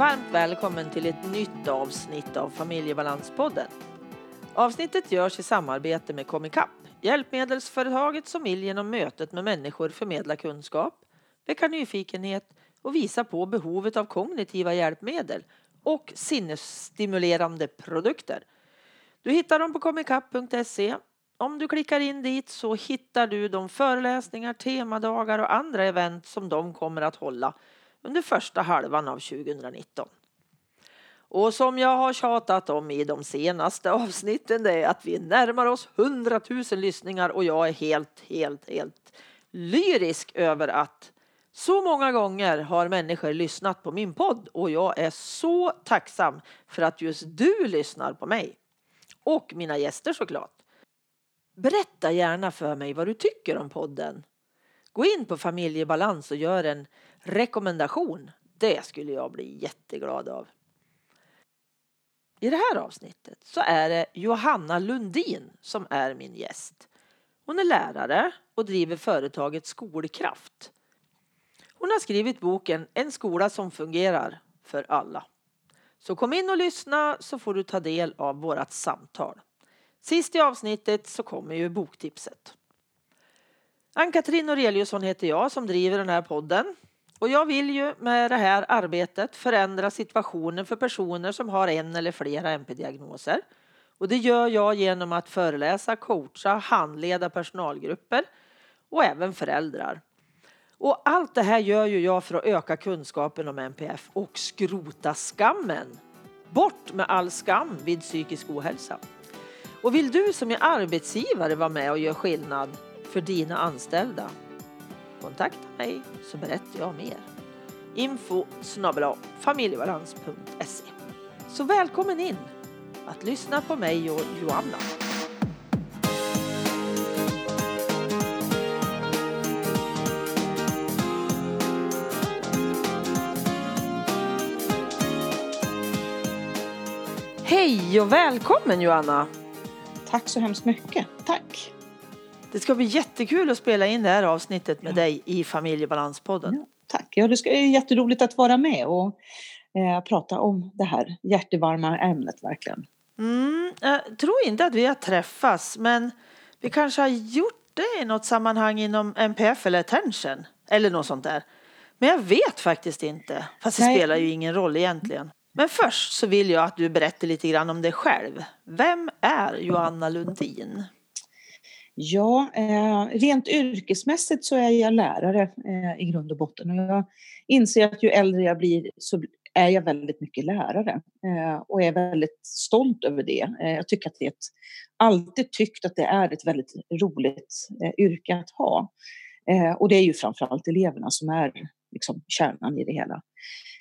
varmt välkommen till ett nytt avsnitt av Familjebalanspodden. Avsnittet görs i samarbete med Comicap, hjälpmedelsföretaget som vill genom mötet med människor förmedla kunskap, väcka nyfikenhet och visa på behovet av kognitiva hjälpmedel och sinnesstimulerande produkter. Du hittar dem på comicap.se. Om du klickar in dit så hittar du de föreläsningar, temadagar och andra event som de kommer att hålla under första halvan av 2019. Och som jag har tjatat om i de senaste avsnitten det är att vi närmar oss 100 000 lyssningar och jag är helt, helt, helt lyrisk över att så många gånger har människor lyssnat på min podd och jag är så tacksam för att just du lyssnar på mig. Och mina gäster såklart. Berätta gärna för mig vad du tycker om podden. Gå in på Familjebalans och gör en rekommendation. Det skulle jag bli jätteglad av. I det här avsnittet så är det Johanna Lundin som är min gäst. Hon är lärare och driver företaget Skolkraft. Hon har skrivit boken En skola som fungerar för alla. Så kom in och lyssna så får du ta del av vårt samtal. Sist i avsnittet så kommer ju boktipset. Ann-Katrin Noreliusson heter jag som driver den här podden. Och jag vill ju med det här arbetet förändra situationen för personer som har en eller flera MP-diagnoser. Och det gör jag genom att föreläsa, coacha, handleda personalgrupper och även föräldrar. Och allt det här gör ju jag för att öka kunskapen om NPF och skrota skammen. Bort med all skam vid psykisk ohälsa. Och vill du som är arbetsgivare vara med och göra skillnad för dina anställda? Kontakta mig så berättar jag mer. Info familjebalans.se Så välkommen in att lyssna på mig och Joanna. Hej och välkommen Joanna! Tack så hemskt mycket. Tack! Det ska bli jättekul att spela in det här avsnittet med ja. dig i Familjebalanspodden. Ja, tack! Ja, det ska bli jätteroligt att vara med och eh, prata om det här hjärtevarma ämnet verkligen. Mm, jag tror inte att vi har träffats men vi kanske har gjort det i något sammanhang inom MPF eller Attention eller något sånt där. Men jag vet faktiskt inte, fast det Nej. spelar ju ingen roll egentligen. Men först så vill jag att du berättar lite grann om dig själv. Vem är Joanna Lundin? Ja, eh, rent yrkesmässigt så är jag lärare eh, i grund och botten och jag inser att ju äldre jag blir så är jag väldigt mycket lärare eh, och är väldigt stolt över det. Jag tycker att det är ett, alltid tyckt att det är ett väldigt roligt yrke att ha. Och det är ju framförallt eleverna som är liksom kärnan i det hela.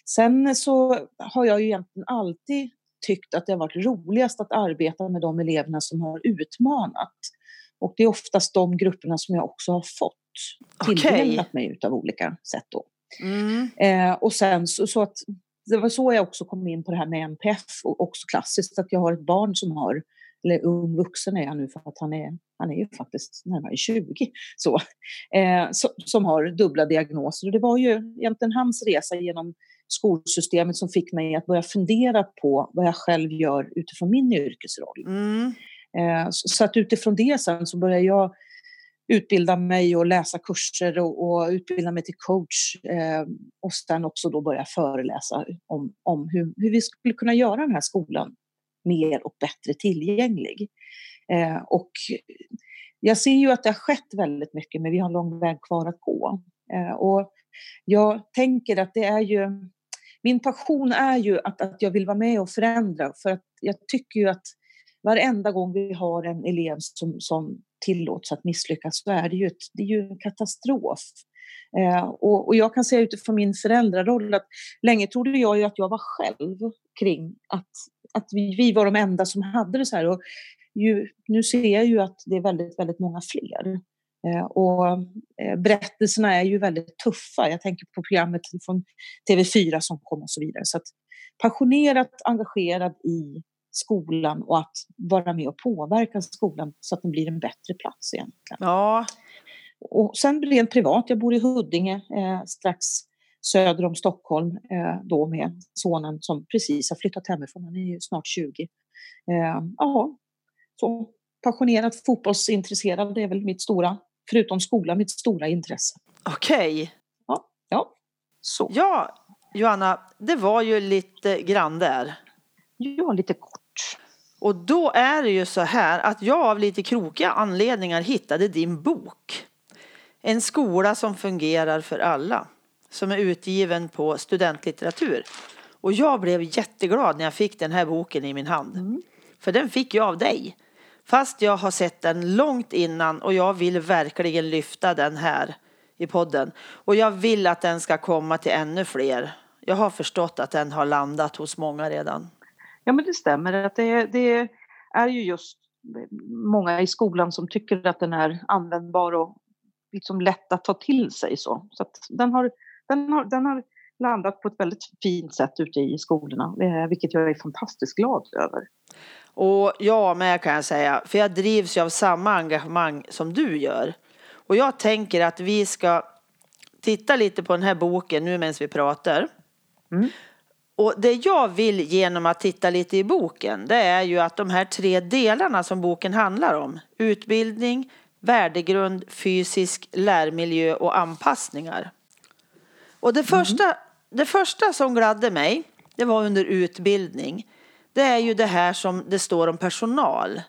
Sen så har jag ju egentligen alltid tyckt att det har varit roligast att arbeta med de eleverna som har utmanat. Och det är oftast de grupperna som jag också har fått tilldelat okay. mig av olika sätt. Då. Mm. Eh, och sen så, så, att det var så jag också kom in på det här med NPF och också klassiskt att jag har ett barn som har, eller ung vuxen är han nu för att han är, han är ju faktiskt närmare 20, så, eh, så, som har dubbla diagnoser. Och det var ju egentligen hans resa genom skolsystemet som fick mig att börja fundera på vad jag själv gör utifrån min yrkesroll. Mm. Eh, så att utifrån det sen så började jag utbilda mig och läsa kurser och, och utbilda mig till coach eh, och sen också då börja föreläsa om, om hur, hur vi skulle kunna göra den här skolan mer och bättre tillgänglig. Eh, och jag ser ju att det har skett väldigt mycket men vi har lång väg kvar att gå. Eh, och jag tänker att det är ju min passion är ju att, att jag vill vara med och förändra för att jag tycker ju att varenda gång vi har en elev som, som tillåts att misslyckas så är det ju, ett, det är ju en katastrof. Eh, och, och, jag kan säga utifrån min föräldraroll att länge trodde jag ju att jag var själv kring att, att vi, vi var de enda som hade det så här. Och ju, nu ser jag ju att det är väldigt, väldigt många fler. Eh, och eh, berättelserna är ju väldigt tuffa. Jag tänker på programmet från TV4 som kom och så vidare. Så att passionerat engagerad i skolan och att vara med och påverka skolan så att den blir en bättre plats egentligen. Ja. Och sen rent privat, jag bor i Huddinge, eh, strax söder om Stockholm eh, då med sonen som precis har flyttat hemifrån. Han är ju snart 20. Eh, ja, så passionerat fotbollsintresserad det är väl mitt stora, förutom skola, mitt stora intresse. Okej. Okay. Ja, ja, så. Ja, Johanna, det var ju lite grann där. Ja, lite kort. Och då är det ju så här att jag av lite krokiga anledningar hittade din bok. En skola som fungerar för alla. Som är utgiven på studentlitteratur. Och jag blev jätteglad när jag fick den här boken i min hand. Mm. För den fick jag av dig. Fast jag har sett den långt innan och jag vill verkligen lyfta den här i podden. Och jag vill att den ska komma till ännu fler. Jag har förstått att den har landat hos många redan. Ja men det stämmer att det, det är ju just många i skolan som tycker att den är användbar och liksom lätt att ta till sig så. Så den har, den har, den har landat på ett väldigt fint sätt ute i skolorna, vilket jag är fantastiskt glad över. Och jag med kan jag säga, för jag drivs ju av samma engagemang som du gör. Och jag tänker att vi ska titta lite på den här boken nu medan vi pratar. Mm. Och det jag vill genom att titta lite i boken, det är ju att de här tre delarna som boken handlar om, utbildning, värdegrund, fysisk lärmiljö och anpassningar. Och det mm. första, det första som gladde mig, det var under utbildning. Det är ju det här som det står om personal.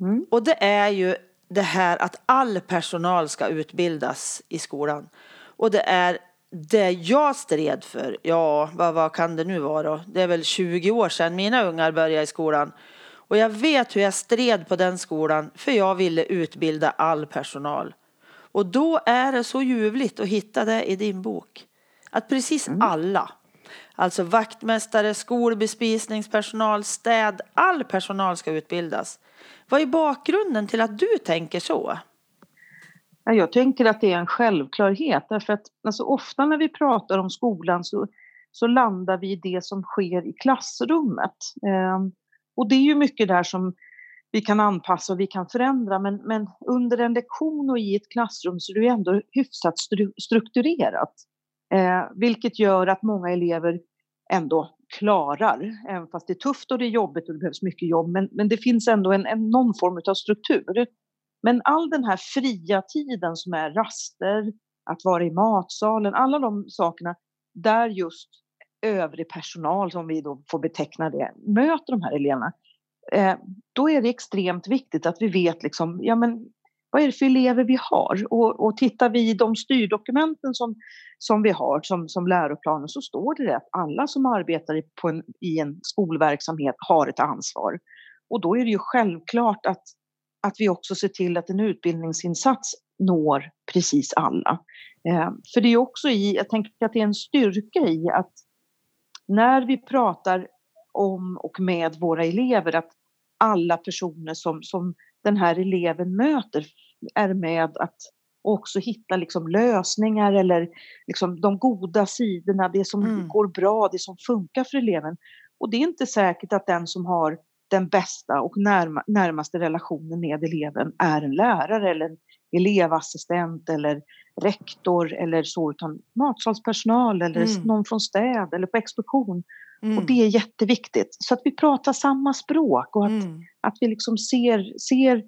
Mm. Och det är ju det här att all personal ska utbildas i skolan. Och det är det jag stred för, ja vad, vad kan det nu vara då? Det är väl 20 år sedan mina ungar började i skolan. Och jag vet hur jag stred på den skolan för jag ville utbilda all personal. Och då är det så ljuvligt att hitta det i din bok. Att precis mm. alla, alltså vaktmästare, skolbespisningspersonal, städ, all personal ska utbildas. Vad är bakgrunden till att du tänker så? Jag tänker att det är en självklarhet därför att alltså, ofta när vi pratar om skolan så, så landar vi i det som sker i klassrummet. Eh, och det är ju mycket där som vi kan anpassa och vi kan förändra men, men under en lektion och i ett klassrum så är det ju ändå hyfsat stru strukturerat. Eh, vilket gör att många elever ändå klarar, även fast det är tufft och det är jobbigt och det behövs mycket jobb, men, men det finns ändå en, en, någon form av struktur. Men all den här fria tiden som är raster, att vara i matsalen, alla de sakerna där just övrig personal, som vi då får beteckna det, möter de här eleverna. Eh, då är det extremt viktigt att vi vet liksom, ja men vad är det för elever vi har? Och, och tittar vi i de styrdokumenten som, som vi har som, som läroplaner så står det att alla som arbetar på en, i en skolverksamhet har ett ansvar. Och då är det ju självklart att att vi också ser till att en utbildningsinsats når precis alla. Eh, för det är också i, jag tänker att det är en styrka i att när vi pratar om och med våra elever att alla personer som, som den här eleven möter är med att också hitta liksom lösningar eller liksom de goda sidorna, det som mm. går bra, det som funkar för eleven. Och det är inte säkert att den som har den bästa och närma, närmaste relationen med eleven är en lärare eller en elevassistent eller rektor eller så, utan matsalspersonal eller mm. någon från städ eller på expedition. Mm. Och det är jätteviktigt. Så att vi pratar samma språk och att, mm. att vi liksom ser, ser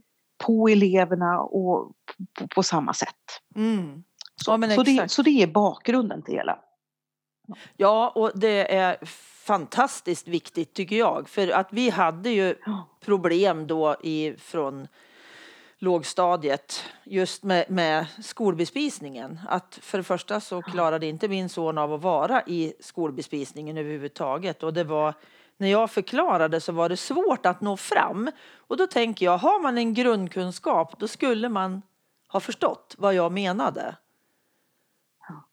på eleverna och på, på samma sätt. Mm. Så, ja, så, det, så det är bakgrunden till hela. Ja, och det är fantastiskt viktigt tycker jag. För att vi hade ju problem då i, från lågstadiet just med, med skolbespisningen. Att för det första så klarade inte min son av att vara i skolbespisningen överhuvudtaget. Och det var, när jag förklarade så var det svårt att nå fram. Och då tänker jag, har man en grundkunskap då skulle man ha förstått vad jag menade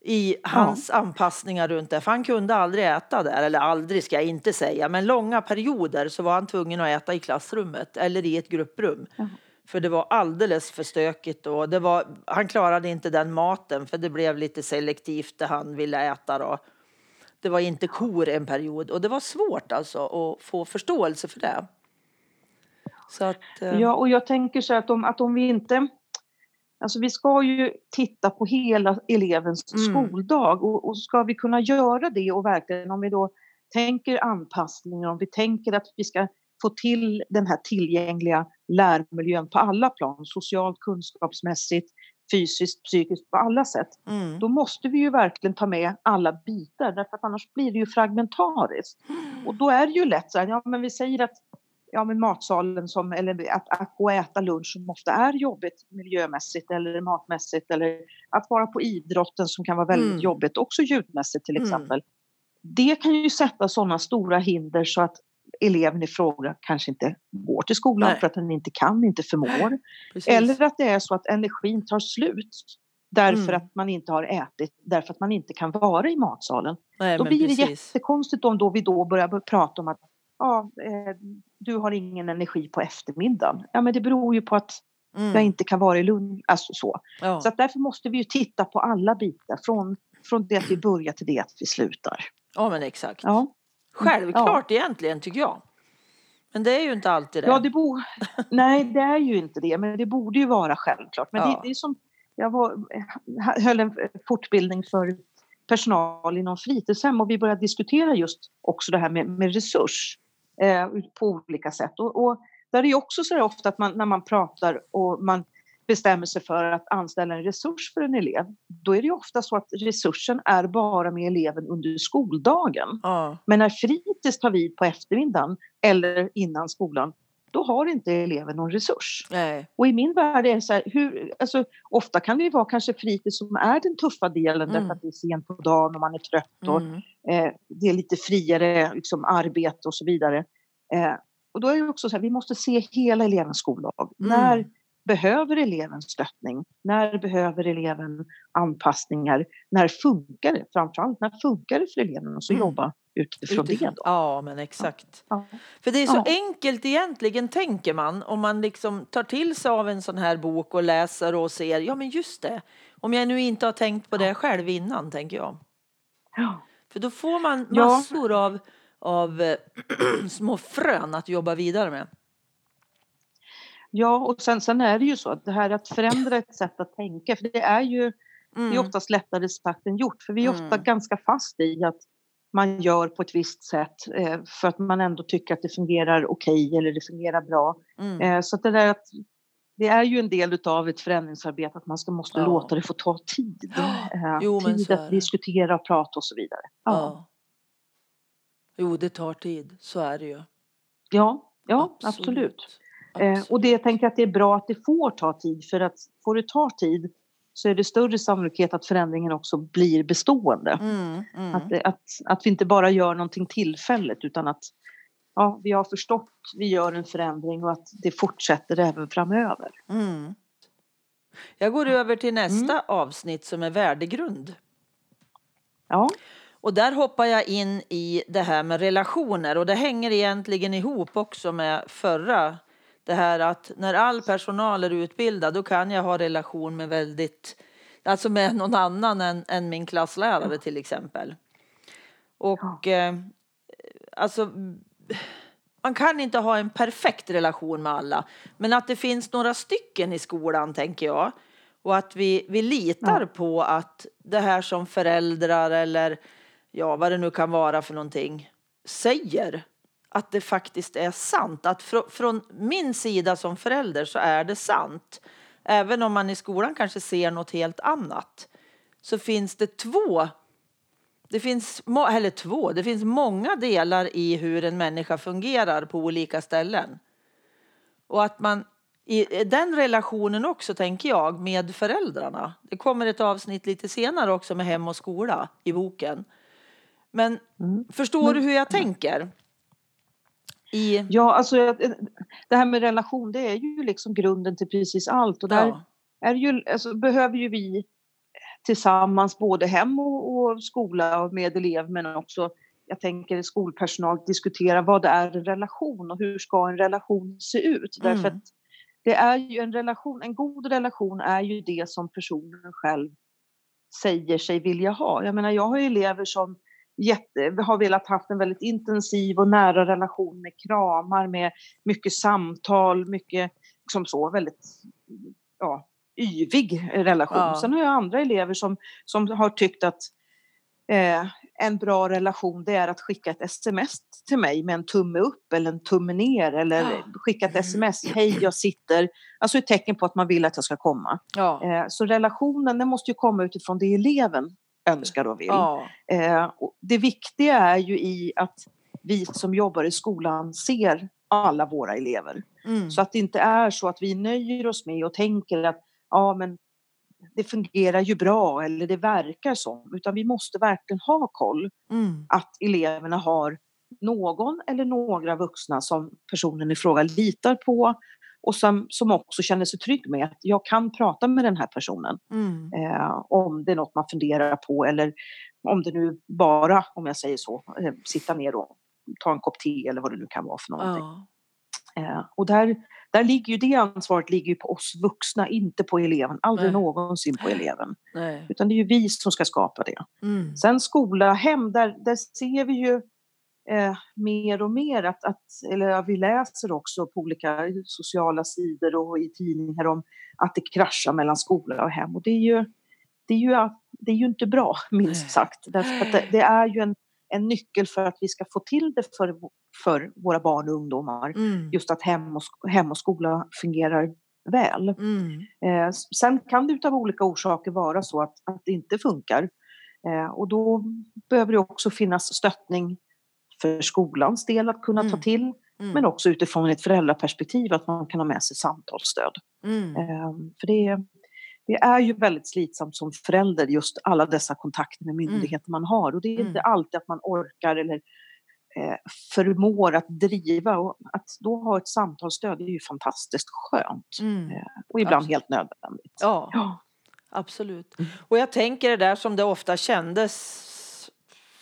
i hans ja. anpassningar runt det. För han kunde aldrig äta där, eller aldrig ska jag inte säga, men långa perioder så var han tvungen att äta i klassrummet eller i ett grupprum. Ja. För det var alldeles för stökigt och det var, han klarade inte den maten för det blev lite selektivt det han ville äta. Då. Det var inte kor en period och det var svårt alltså att få förståelse för det. Att, eh... Ja, och jag tänker så att om, att om vi inte Alltså vi ska ju titta på hela elevens Mm. skoldag och, och ska vi kunna göra det och verkligen om vi då tänker anpassning, om vi tänker att vi ska få till den här tillgängliga lärmiljön på alla plan, socialt, kunskapsmässigt, fysiskt, psykiskt, på alla sätt. Mm. Då måste vi ju verkligen ta med alla bitar därför att annars blir det ju fragmentariskt. Och då är det ju lätt så här, ja men vi säger att ja, men matsalen som, eller att, att gå och äta lunch som ofta är jobbigt miljömässigt eller matmässigt eller att vara på idrotten som kan vara väldigt Mm. jobbigt också ljudmässigt till Mm. exempel. Det kan ju sätta sådana stora hinder så att eleven i fråga kanske inte går till skolan Nej. för att den inte kan, inte förmår. Precis. Eller att det är så att energin tar slut därför Mm. att man inte har ätit, därför att man inte kan vara i matsalen. Nej, Då blir det precis. jättekonstigt om då vi då börjar prata om att ja, eh, du har ingen energi på eftermiddagen. Ja, men det beror ju på att Mm. jag inte kan vara i lunch, alltså så. Ja. Så att därför måste vi ju titta på alla bitar från, från det att vi börjar till det att vi slutar. ja, men exakt. Ja, Självklart egentligen tycker jag. Men det är ju inte alltid det. ja det bo, nej det är ju inte det, men det borde ju vara självklart. Men Ja. det, det är som, jag var, höll en fortbildning för personal inom fritidshem och vi började diskutera just också det här med, med resurs eh, på olika sätt. Och, och där är det också så ofta att man, när man pratar och man bestämmer sig för att anställa en resurs för en elev, då är det ofta så att resursen är bara med eleven under skoldagen. Ja. Men när fritids tar vid på eftermiddagen eller innan skolan, då har inte eleven någon resurs. Nej. Och i min värld är det så här, hur, alltså, ofta kan det vara kanske fritids som är den tuffa delen Mm. därför att det är sent på dagen och man är trött och Mm. eh, det är lite friare liksom, arbete och så vidare. Eh, och då är det också så här, vi måste se hela elevens skoldag. Mm. När behöver eleven stöttning? När behöver eleven anpassningar? När funkar det? Framförallt, när funkar det för eleven att så Mm. jobba utifrån, det då? Ja, men exakt. Ja. För det är så Ja. enkelt egentligen tänker man om man liksom tar till sig av en sån här bok och läser och ser, ja men just det, om jag nu inte har tänkt på det själv innan tänker jag. Ja. För då får man Ja. massor av, av eh, små frön att jobba vidare med. Ja, och sen, sen är det ju så att det här att förändra ett sätt att tänka, för det är ju det är Mm. oftast lättare sagt än gjort, för vi är ofta Mm. ganska fast i att man gör på ett visst sätt eh, för att man ändå tycker att det fungerar okej eller det fungerar bra. Mm. Eh, så det, där att, det är ju en del av ett förändringsarbete att man ska, måste Ja. låta det få ta tid. Eh, jo, tid att diskutera och prata och så vidare. Ja, Ja. Jo, det tar tid. Så är det ju. ja, ja absolut. Eh, Absolut. och det jag tänker att det är bra att det får ta tid för att får det ta tid så är det större sannolikhet att förändringen också blir bestående. Mm, mm. Att, att, att vi inte bara gör någonting tillfälligt utan att ja, vi har förstått, vi gör en förändring och att det fortsätter även framöver. Mm. Jag går över till nästa avsnitt som är värdegrund. Ja, Och där hoppar jag in i det här med relationer och det hänger egentligen ihop också med förra. Det här att när all personal är utbildad då kan jag ha relation med väldigt, alltså med någon annan än, än min klasslärare till exempel. Och eh, alltså man kan inte ha en perfekt relation med alla. Men att det finns några stycken i skolan tänker jag. Och att vi, vi litar på att det här som föräldrar eller ja, vad det nu kan vara för någonting säger. Att det faktiskt är sant. Att fr från min sida som förälder så är det sant. Även om man i skolan kanske ser något helt annat. Så finns det två det finns, eller två, det finns många delar i hur en människa fungerar på olika ställen. Och att man i den relationen också, tänker jag, med föräldrarna. Det kommer ett avsnitt lite senare också med hem och skola i boken. Men förstår du hur jag tänker? I, ja alltså jag- det här med relation det är ju liksom grunden till precis allt och där ja, är ju, alltså, behöver ju vi tillsammans både hem och, och skola och med elev men också jag tänker skolpersonal diskutera vad det är en relation och hur ska en relation se ut. Mm. Därför att det är ju en relation, en god relation är ju det som personen själv säger sig vilja ha. Jag menar jag har ju elever som jätte, har velat haft en väldigt intensiv och nära relation med kramar, med mycket samtal, mycket som så väldigt ja, yvig relation. Ja. Sen har jag andra elever som, som har tyckt att eh, en bra relation det är att skicka ett sms till mig med en tumme upp eller en tumme ner eller Ja. skicka ett sms, hej jag sitter, alltså ett tecken på att man vill att jag ska komma. Ja. Eh, så relationen den måste ju komma utifrån det eleven önskar och vill. Ja. Eh, och det viktiga är ju i att vi som jobbar i skolan ser alla våra elever. Mm. Så att det inte är så att vi nöjer oss med och tänker att ja men det fungerar ju bra eller det verkar som. Utan vi måste verkligen ha koll Mm. att eleverna har någon eller några vuxna som personen i fråga litar på och som, som också känner sig trygg med att jag kan prata med den här personen Mm. eh, om det är något man funderar på eller om det nu bara, om jag säger så, eh, sitta ner och ta en kopp te eller vad det nu kan vara för någonting. Ja. Eh, och där, där ligger ju det ansvaret ligger ju på oss vuxna, inte på eleven, aldrig Nej. någonsin på eleven. Nej. Utan det är ju vi som ska skapa det. Mm. Sen skola, hem, där, där ser vi ju eh, mer och mer att, att eller vi läser också på olika sociala sidor och i tidningar om att det kraschar mellan skola och hem. Och det är ju, det är ju, det är ju inte bra, minst sagt. Därför att det, det är ju en, en nyckel för att vi ska få till det för, för våra barn och ungdomar. Mm. Just att hem och, hem och skola fungerar väl. Mm. Eh, sen kan det av olika orsaker vara så att, att det inte funkar. Eh, och då behöver det också finnas stöttning för skolans del att kunna ta Mm. till. Mm. Men också utifrån ett föräldraperspektiv att man kan ha med sig samtalsstöd. Mm. Eh, för det, det är ju väldigt slitsamt som förälder just alla dessa kontakter med myndigheter man har. Och det är inte Mm. alltid att man orkar eller eh, förmår att driva. Och att då ha ett samtalsstöd är ju fantastiskt skönt. Mm. Och ibland Absolut. helt nödvändigt. Ja. Ja. Absolut. Mm. Och jag tänker det där som det ofta kändes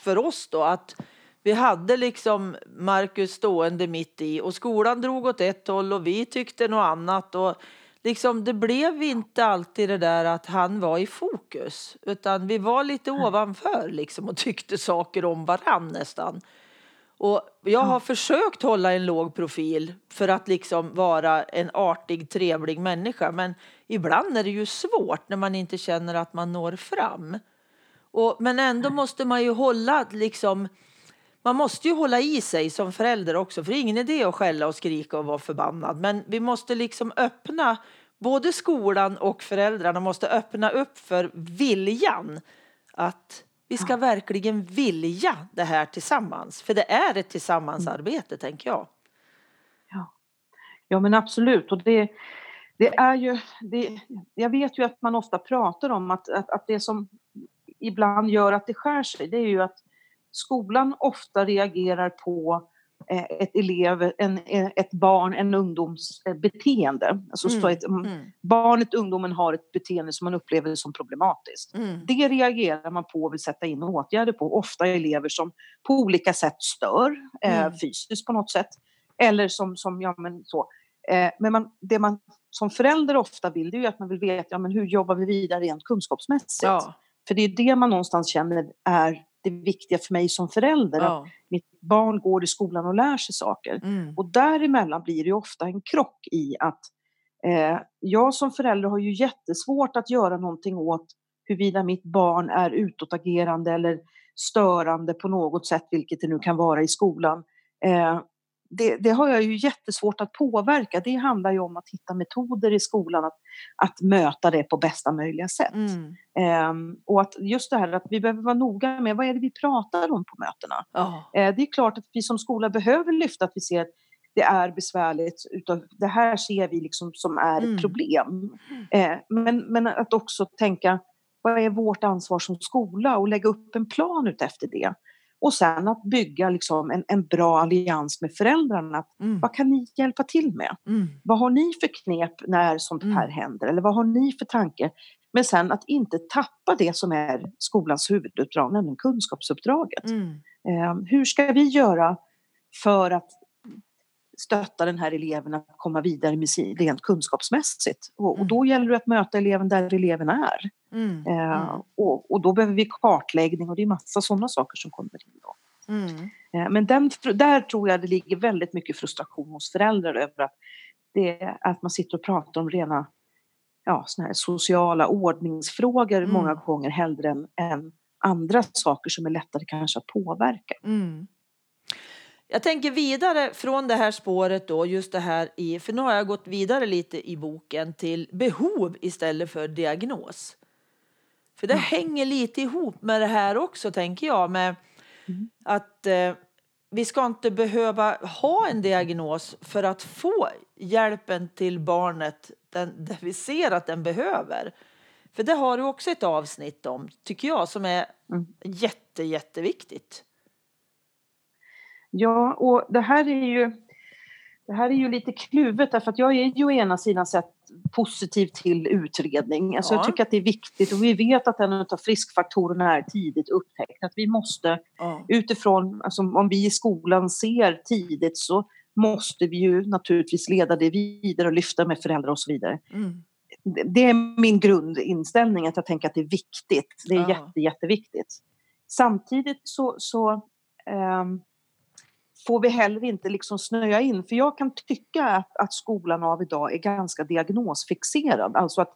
för oss då att vi hade liksom Marcus stående mitt i och skolan drog åt ett håll och vi tyckte något annat och liksom det blev inte alltid det där att han var i fokus utan vi var lite ovanför liksom och tyckte saker om varann nästan. Och jag har försökt hålla en låg profil för att liksom vara en artig, trevlig människa. Men ibland är det ju svårt när man inte känner att man når fram. Och, men ändå måste man ju hålla liksom man måste ju hålla i sig som förälder också, för det är ingen idé att skälla och skrika och vara förbannad. Men vi måste liksom öppna, både skolan och föräldrarna måste öppna upp för viljan att vi ska verkligen vilja det här tillsammans. För det är ett tillsammansarbete, tänker jag. Ja men absolut. Och det, det är ju, det, jag vet ju att man ofta pratar om att, att, att det som ibland gör att det skär sig, det är ju att skolan ofta reagerar på eh, ett elev, en, eh, ett barn, en ungdoms eh, beteende. Alltså så ett, Mm. Barnet, ungdomen har ett beteende som man upplever som problematiskt. Mm. Det reagerar man på och vill sätta in åtgärder på. Ofta elever som på olika sätt stör eh, Mm. fysiskt på något sätt. Eller som, som ja men så. Eh, men man, det man som förälder ofta vill det är ju att man vill veta ja, men hur jobbar vi vidare rent kunskapsmässigt. Ja, För det är det man någonstans känner är det viktiga för mig som förälder. Att ja. mitt barn går i skolan och lär sig saker. Mm. Och däremellan blir det ju ofta en krock i att eh, jag som förälder har ju jättesvårt att göra någonting åt huruvida mitt barn är utåtagerande eller störande på något sätt, vilket det nu kan vara i skolan. Eh, det, det har jag ju jättesvårt att påverka. Det handlar ju om att hitta metoder i skolan att, att möta det på bästa möjliga sätt. Mm. Ehm, och att just det här att vi behöver vara noga med vad är det vi pratar om på mötena. Ja. Eh, det är klart att vi som skola behöver lyfta att vi ser att det är besvärligt. Utav, det här ser vi liksom som är Mm. ett problem. Eh, men, men att också tänka vad är vårt ansvar som skola och lägga upp en plan utefter det. Och sen att bygga liksom en, en bra allians med föräldrarna. Mm. vad kan ni hjälpa till med? Mm. Vad har ni för knep när sånt här Mm. händer? Eller vad har ni för tanke? Men sen att inte tappa det som är skolans huvuduppdrag, nämligen kunskapsuppdraget. Mm. Eh, hur ska vi göra för att stötta den här eleven att komma vidare med sin, rent kunskapsmässigt? Och, och Mm. då gäller det att möta eleven där eleven är. Mm. Eh, Mm. och, och då behöver vi kartläggning och det är massa sådana saker som kommer in. Då. Mm. Eh, Men den, där tror jag det ligger väldigt mycket frustration hos föräldrar över att, det, att man sitter och pratar om rena ja, såna här sociala ordningsfrågor Mm. många gånger hellre än, än andra saker som är lättare kanske att påverka. Mm. Jag tänker vidare från det här spåret då, just det här i, för nu har jag gått vidare lite i boken till behov istället för diagnos. För det Mm. hänger lite ihop med det här också tänker jag med Mm. att eh, vi ska inte behöva ha en diagnos för att få hjälpen till barnet den, där vi ser att den behöver. För det har du också ett avsnitt om, tycker jag, som är Mm. jätte, jätteviktigt. Ja, och det här är ju, det här är ju lite kluvet därför att jag är ju å ena sidan sett positiv till utredning. Alltså Ja. Jag tycker att det är viktigt och vi vet att en av friskfaktorerna är tidigt upptäckt. Att vi måste Ja. utifrån, alltså om vi i skolan ser tidigt så måste vi ju naturligtvis leda det vidare och lyfta med föräldrar och så vidare. Mm. Det- är min grundinställning att jag tänker att det är viktigt. Det är Ja. jätte, jätteviktigt. Samtidigt så, så ehm, får vi heller inte liksom snöa in. För jag kan tycka att, att skolan av idag är ganska diagnosfixerad. Alltså att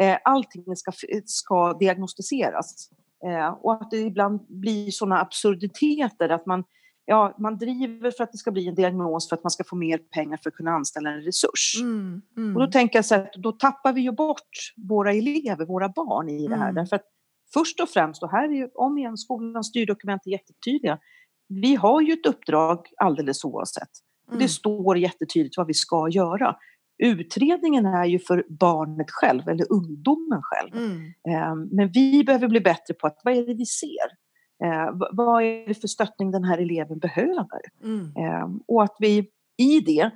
eh, allting ska, ska diagnostiseras. Eh, och att det ibland blir sådana absurditeter att man, ja, man driver för att det ska bli en diagnos för att man ska få mer pengar för att kunna anställa en resurs. Mm. Mm. Och då tänker jag så att då tappar vi ju bort våra elever, våra barn i det här. Mm. Därför att först och främst, och här är ju om igen skolans styrdokument är jättetydliga. Vi har ju ett uppdrag alldeles oavsett. Mm. det står jättetydligt vad vi ska göra. Utredningen är ju för barnet själv, eller ungdomen själv. Mm. Eh, Men vi behöver bli bättre på att vad är det vi ser? Eh, v- Vad är det för stöttning den här eleven behöver? Mm. Eh, Och att vi i det,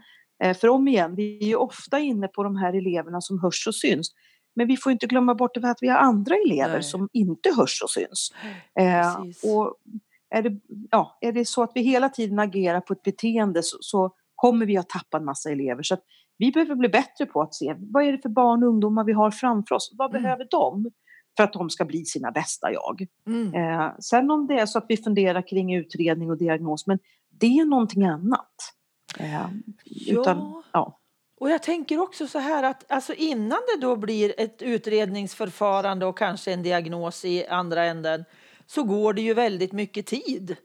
eh, för om igen, vi är ju ofta inne på de här eleverna som hörs och syns. Men vi får inte glömma bort att vi har andra elever Nej. som inte hörs och syns. Och är det, ja, är det så att vi hela tiden agerar på ett beteende så, så kommer vi att tappa en massa elever. Så vi behöver bli bättre på att se vad är det för barn och ungdomar vi har framför oss. Vad Mm. behöver de för att de ska bli sina bästa jag? Mm. Eh, sen om det är så att vi funderar kring utredning och diagnos, men det är någonting annat. Eh, utan, Ja. ja. Och jag tänker också så här att alltså innan det då blir ett utredningsförfarande och kanske en diagnos i andra änden så går det ju väldigt mycket tid.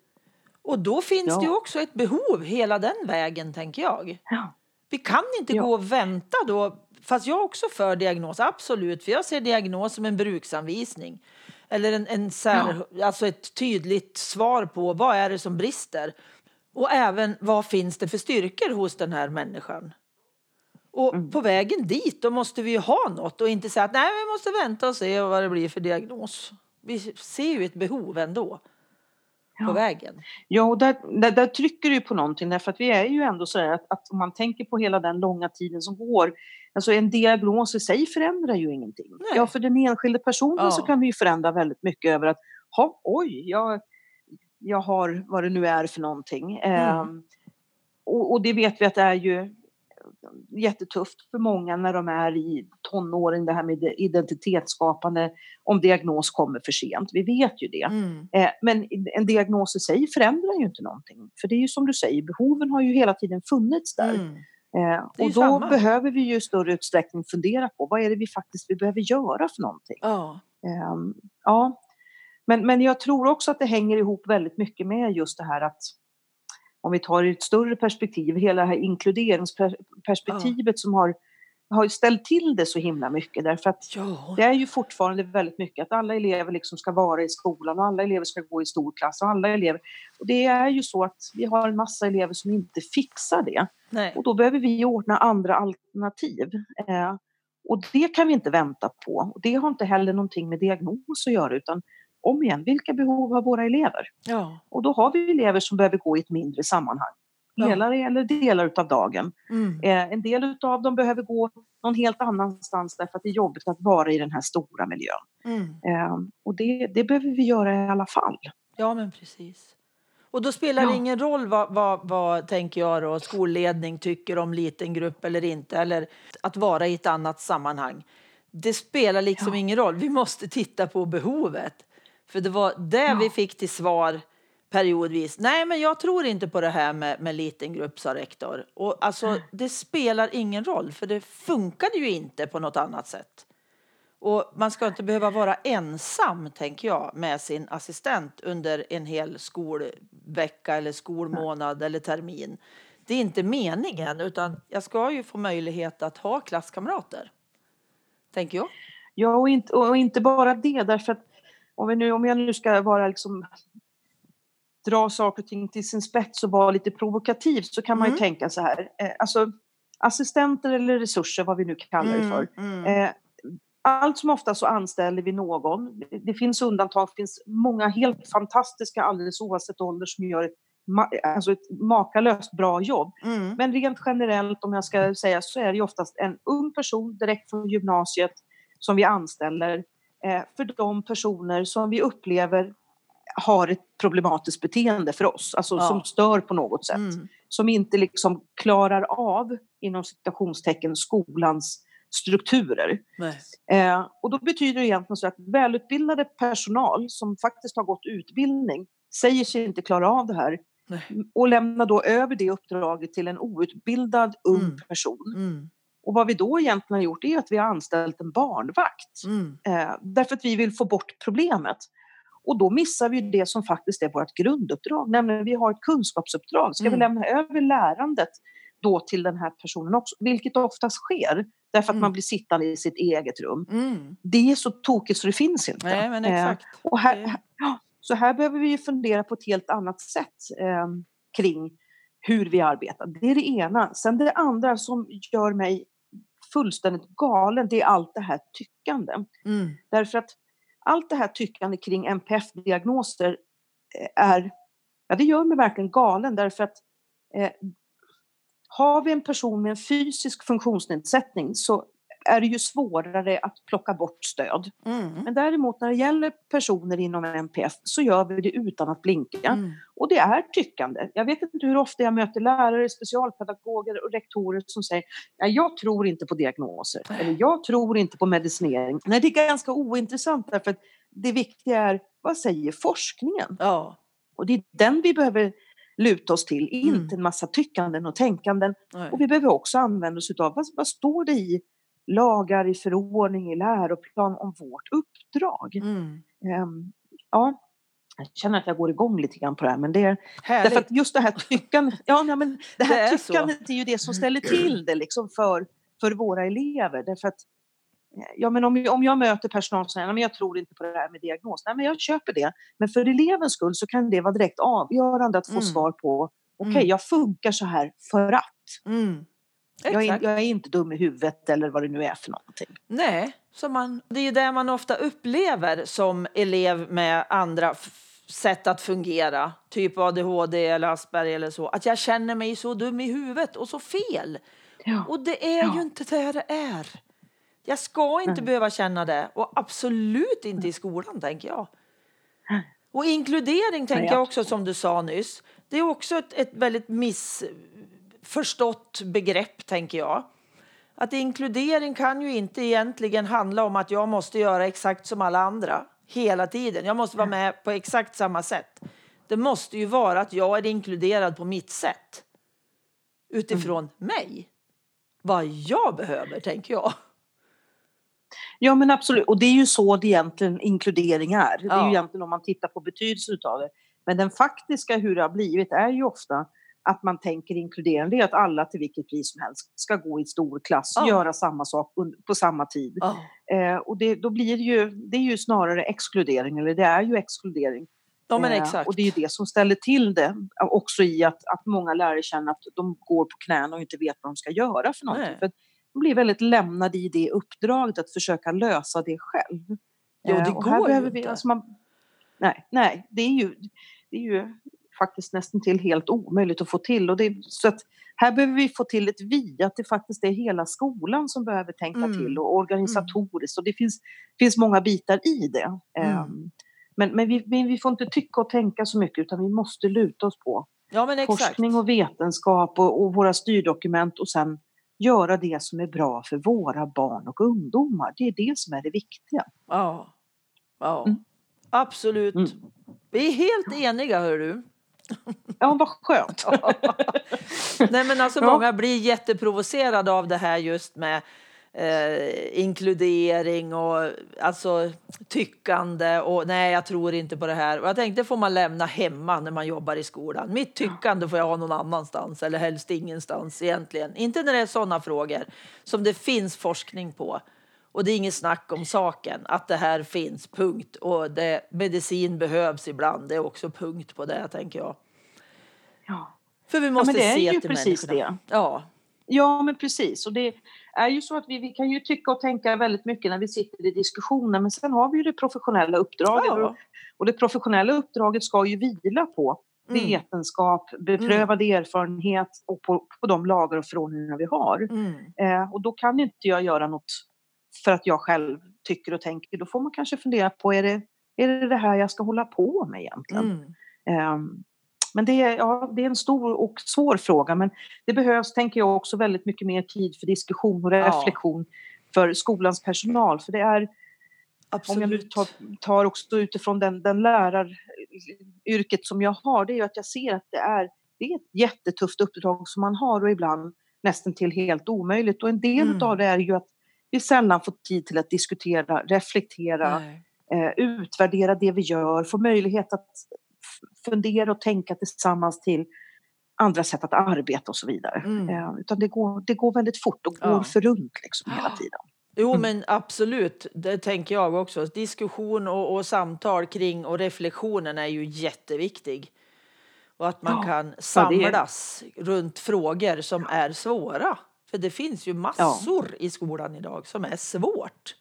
Och då finns Ja. det ju också ett behov hela den vägen tänker jag. Ja. Vi kan inte Ja. gå och vänta då, fast jag är också för diagnos, absolut, för jag ser diagnos som en bruksanvisning. Eller en, en sär, alltså ett tydligt svar på vad är det som brister. Och även vad finns det för styrkor hos den här människan. Och Mm. på vägen dit då måste vi ju ha något och inte säga att nej vi måste vänta och se vad det blir för diagnos. Vi ser ju ett behov ändå på Ja. vägen. Ja, och där, där, där trycker du på någonting därför att vi är ju ändå så här att, att om man tänker på hela den långa tiden som går. Alltså en diagnos i sig förändrar ju ingenting. Nej. Ja, för den enskilde personen Ja. så kan vi ju förändra väldigt mycket över att, ha, oj, jag, jag har vad det nu är för någonting. Mm. Ehm, och, och det vet vi att det är ju jättetufft för många när de är i tonåren, det här med identitetsskapande, om diagnos kommer för sent. Vi vet ju det. Mm. Eh, Men en diagnos i sig förändrar ju inte någonting. För det är ju som du säger, behoven har ju hela tiden funnits där. Mm. Eh, Och då samma. behöver vi ju i större utsträckning fundera på vad är det vi faktiskt vi behöver göra för någonting. Ja. Ehm, Ja, men, men jag tror också att det hänger ihop väldigt mycket med just det här att om vi tar i ett större perspektiv, hela det här inkluderingsperspektivet som har, har ställt till det så himla mycket därför att Ja. det är ju fortfarande väldigt mycket att alla elever liksom ska vara i skolan och alla elever ska gå i stor klass och alla elever. Och det är ju så att vi har en massa elever som inte fixar det Nej. och då behöver vi ordna andra alternativ. Eh, och det kan vi inte vänta på. Och det har inte heller någonting med diagnos att göra utan om igen, vilka behov har våra elever? Ja. Och då har vi elever som behöver gå i ett mindre sammanhang. Ja. Hela eller delar utav dagen. Mm. Eh, en del utav dem behöver gå någon helt annanstans därför att det är jobbigt att vara i den här stora miljön. Mm. Eh, och det, det behöver vi göra i alla fall. Ja, men precis. Och då spelar det Ja. ingen roll vad, vad, vad tänker jag då, skolledning tycker om liten grupp eller inte, eller att vara i ett annat sammanhang. Det spelar liksom Ja. ingen roll. Vi måste titta på behovet. För det var det Ja. vi fick till svar periodvis. Nej, men jag tror inte på det här med, med liten grupp, sa rektor. Och alltså, det spelar ingen roll, för det funkade ju inte på något annat sätt. Och man ska inte behöva vara ensam, tänker jag, med sin assistent under en hel skolvecka eller skolmånad eller termin. Det är inte meningen, utan jag ska ju få möjlighet att ha klasskamrater. Tänker jag. Ja, och inte, och inte bara det, därför att om, vi nu, om jag nu ska vara liksom dra saker och ting till sin spets och vara lite provokativ så kan man ju Mm. tänka så här. Eh, alltså assistenter eller resurser, vad vi nu kallar det för. Mm, Eh, allt som ofta så anställer vi någon. Det- finns undantag, det finns många helt fantastiska alldeles oavsett ålder som gör ett, alltså ett makalöst bra jobb. mm, Men rent generellt om jag ska säga så är det oftast en ung person direkt från gymnasiet som vi anställer för de personer som vi upplever har ett problematiskt beteende för oss, alltså Ja. som stör på något sätt. mm. Som inte liksom klarar av, inom citationstecken, skolans strukturer. Eh, och då betyder det egentligen så att välutbildade personal som faktiskt har gått utbildning säger sig inte klara av det här Nej. och lämnar då över det uppdraget till en outbildad ung Mm. person. Mm, Och vad vi då egentligen har gjort är att vi har anställt en barnvakt. mm, Eh, därför att vi vill få bort problemet. Och då missar vi det som faktiskt är vårt grunduppdrag, nämligen vi har ett kunskapsuppdrag. Ska Mm. vi lämna över lärandet då till den här personen också, vilket oftast sker därför att Mm. man blir sittande i sitt eget rum. mm. Det är så tokigt så det finns inte. Nej, men Eh, exakt. och här, så här behöver vi ju fundera på ett helt annat sätt eh, kring hur vi arbetar. Det är det ena. Sen det andra som gör mig fullständigt galen, det är allt det här tyckande. Mm, Därför att allt det här tyckande kring NPF-diagnoser eh, är, ja det gör mig verkligen galen. Därför att eh, har vi en person med en fysisk funktionsnedsättning så är det ju svårare att plocka bort stöd. mm, Men däremot när det gäller personer inom NPF så gör vi det utan att blinka. mm. Och det är tyckande. Jag vet inte hur ofta jag möter lärare, specialpedagoger och rektorer som säger Nej, jag tror inte på diagnoser eller jag tror inte på medicinering. Nej, det är ganska ointressant därför att det viktiga är vad säger forskningen? Ja. Och det är den vi behöver luta oss till, Mm. inte en massa tyckanden och tänkanden. Nej. Och vi behöver också använda oss av vad, vad står det i lagar, i förordning, i läroplan om vårt uppdrag? Mm. Ehm, ja, jag känner att jag går igång lite grann på det här, men det är Härligt. därför att just det här tyckandet, ja, nej, men det Det här är så. tyckandet är ju det som ställer till det liksom för, för våra elever. Därför att, ja, men om, om jag möter personal som säger "Nej, men jag tror inte på det här med diagnos, nej men jag köper det. Men för elevens skull så kan det vara direkt avgörande att få Mm. svar på, okej Mm. jag funkar så här för att. Mm. Jag är, jag är inte dum i huvudet eller vad det nu är för någonting. Nej, så man, det är ju det man ofta upplever som elev med andra sätt att fungera, typ ADHD eller Asperger eller så, att jag känner mig så dum i huvudet och så fel. Ja. Och det är Ja. ju inte det det är. Jag ska inte Nej. behöva känna det och absolut inte i skolan, tänker jag. Och inkludering tänker jag också som du sa nyss. Det är också ett, ett väldigt missförstått begrepp, tänker jag. Att inkludering kan ju inte egentligen handla om att jag måste göra exakt som alla andra hela tiden. Jag måste vara med på exakt samma sätt. Det måste ju vara att jag är inkluderad på mitt sätt. Utifrån mig. Vad jag behöver, tänker jag. Ja men absolut, och det är ju så det egentligen inkludering är. Det är Ja. ju egentligen om man tittar på betydelsen utav det. Men den faktiska hur det har blivit är ju ofta att man tänker inkludering, det är att alla till vilket pris som helst ska gå i stor klass, Ja. göra samma sak på samma tid. Ja. Eh, och det, då blir det ju, det är ju snarare exkludering, eller det är ju exkludering. Ja, men Eh, exakt. Och det är ju det som ställer till det, eh, också i att, att många lärare känner att de går på knäna och inte vet vad de ska göra för någonting. Nej. För de blir väldigt lämnade i det uppdraget att försöka lösa det själv. Jo, det Eh, och går ju behöver vi, inte. alltså man, nej, nej, det är ju, det är ju faktiskt nästan till helt omöjligt att få till. Och det, så att här behöver vi få till ett vi, att det faktiskt är hela skolan som behöver tänka Mm. till och organisatoriskt. Och det finns, finns många bitar i det. Mm. Ehm, men men, vi, men vi får inte tycka och tänka så mycket utan vi måste luta oss på Ja, forskning och vetenskap och, och våra styrdokument och sen göra det som är bra för våra barn och ungdomar. Det är det som är det viktiga. Ja, ja. Mm. absolut. Mm. Vi är helt eniga, hör du. Ja, vad skönt. Nej, men alltså. Många blir jätteprovocerade av det här just med eh, inkludering och alltså tyckande och nej, jag tror inte på det här. Och jag tänkte, det får man lämna hemma när man jobbar i skolan. Mitt tyckande får jag ha någon annanstans eller helst ingenstans egentligen. Inte när det är sådana frågor som det finns forskning på. Och det är inget snack om saken, att det här finns, punkt. Och det, medicin behövs ibland, det är också punkt på det, tänker jag. Ja. För vi måste ja, men det är se ju till precis människorna. det. Ja. Ja, men precis. Och det är ju så att vi, vi kan ju tycka och tänka väldigt mycket när vi sitter i diskussioner, men sen har vi ju det professionella uppdraget. Ja. Och det professionella uppdraget ska ju vila på Mm. vetenskap, beprövad erfarenhet och på, på de lagar och förordningar vi har. Mm. Eh, och då kan inte jag göra något för att jag själv tycker och tänker. Då får man kanske fundera på, är det är det, det här jag ska hålla på med egentligen? Mm. Ehm, men det är, ja, det är en stor och svår fråga, men det behövs, tänker jag, också väldigt mycket mer tid för diskussion och Ja. reflektion för skolans personal. För det är, om jag nu Absolut. tar, tar också utifrån den, den läraryrket som jag har, det är ju att jag ser att det är, det är ett jättetufft uppdrag som man har och ibland nästan till helt omöjligt. Och en del Mm. av det är ju att vi sällan får tid till att diskutera, reflektera, eh, utvärdera det vi gör, få möjlighet att fundera och tänka tillsammans till andra sätt att arbeta och så vidare. Mm. Eh, utan det går, det går väldigt fort och går Ja. för runt liksom hela Ja. tiden. Jo, Mm. men absolut. Det tänker jag också. Diskussion och, och samtal kring och reflektionen är ju jätteviktig. Och att man Ja. kan Ja, det är- samlas runt frågor som är svåra. För det finns ju massor i skolan idag som är svårt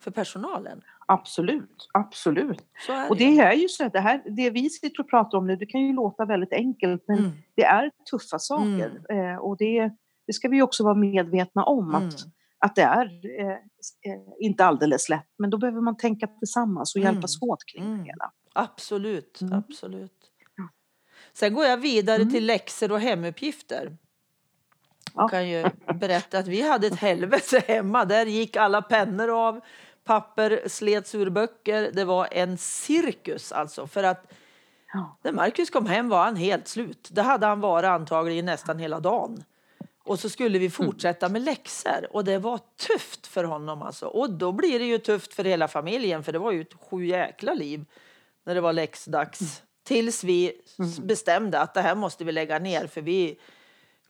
för personalen. Absolut, absolut. Är Och det. det är ju så att det här, det vi sitter och pratar om nu, det kan ju låta väldigt enkelt men Mm. det är tuffa saker. Eh, och det, det ska vi också vara medvetna om Mm. att, att det är eh, eh, inte alldeles lätt. Men då behöver man tänka tillsammans och Mm. hjälpas åt kring Mm. det hela. Absolut, Mm. absolut. Ja. Sen går jag vidare Mm. till läxor och hemuppgifter. Ja. Jag kan ju berätta att vi hade ett helvete hemma. Där gick alla pennor av, papper slets ur böcker. Det var en cirkus alltså. För att när Marcus kom hem var han helt slut. Det hade han varit antagligen nästan hela dagen. Och så skulle vi fortsätta med läxor och det var tufft för honom alltså. Och då blir det ju tufft för hela familjen för det var ju ett sju jäkla liv när det var läxdags. Tills vi s- bestämde att det här måste vi lägga ner för vi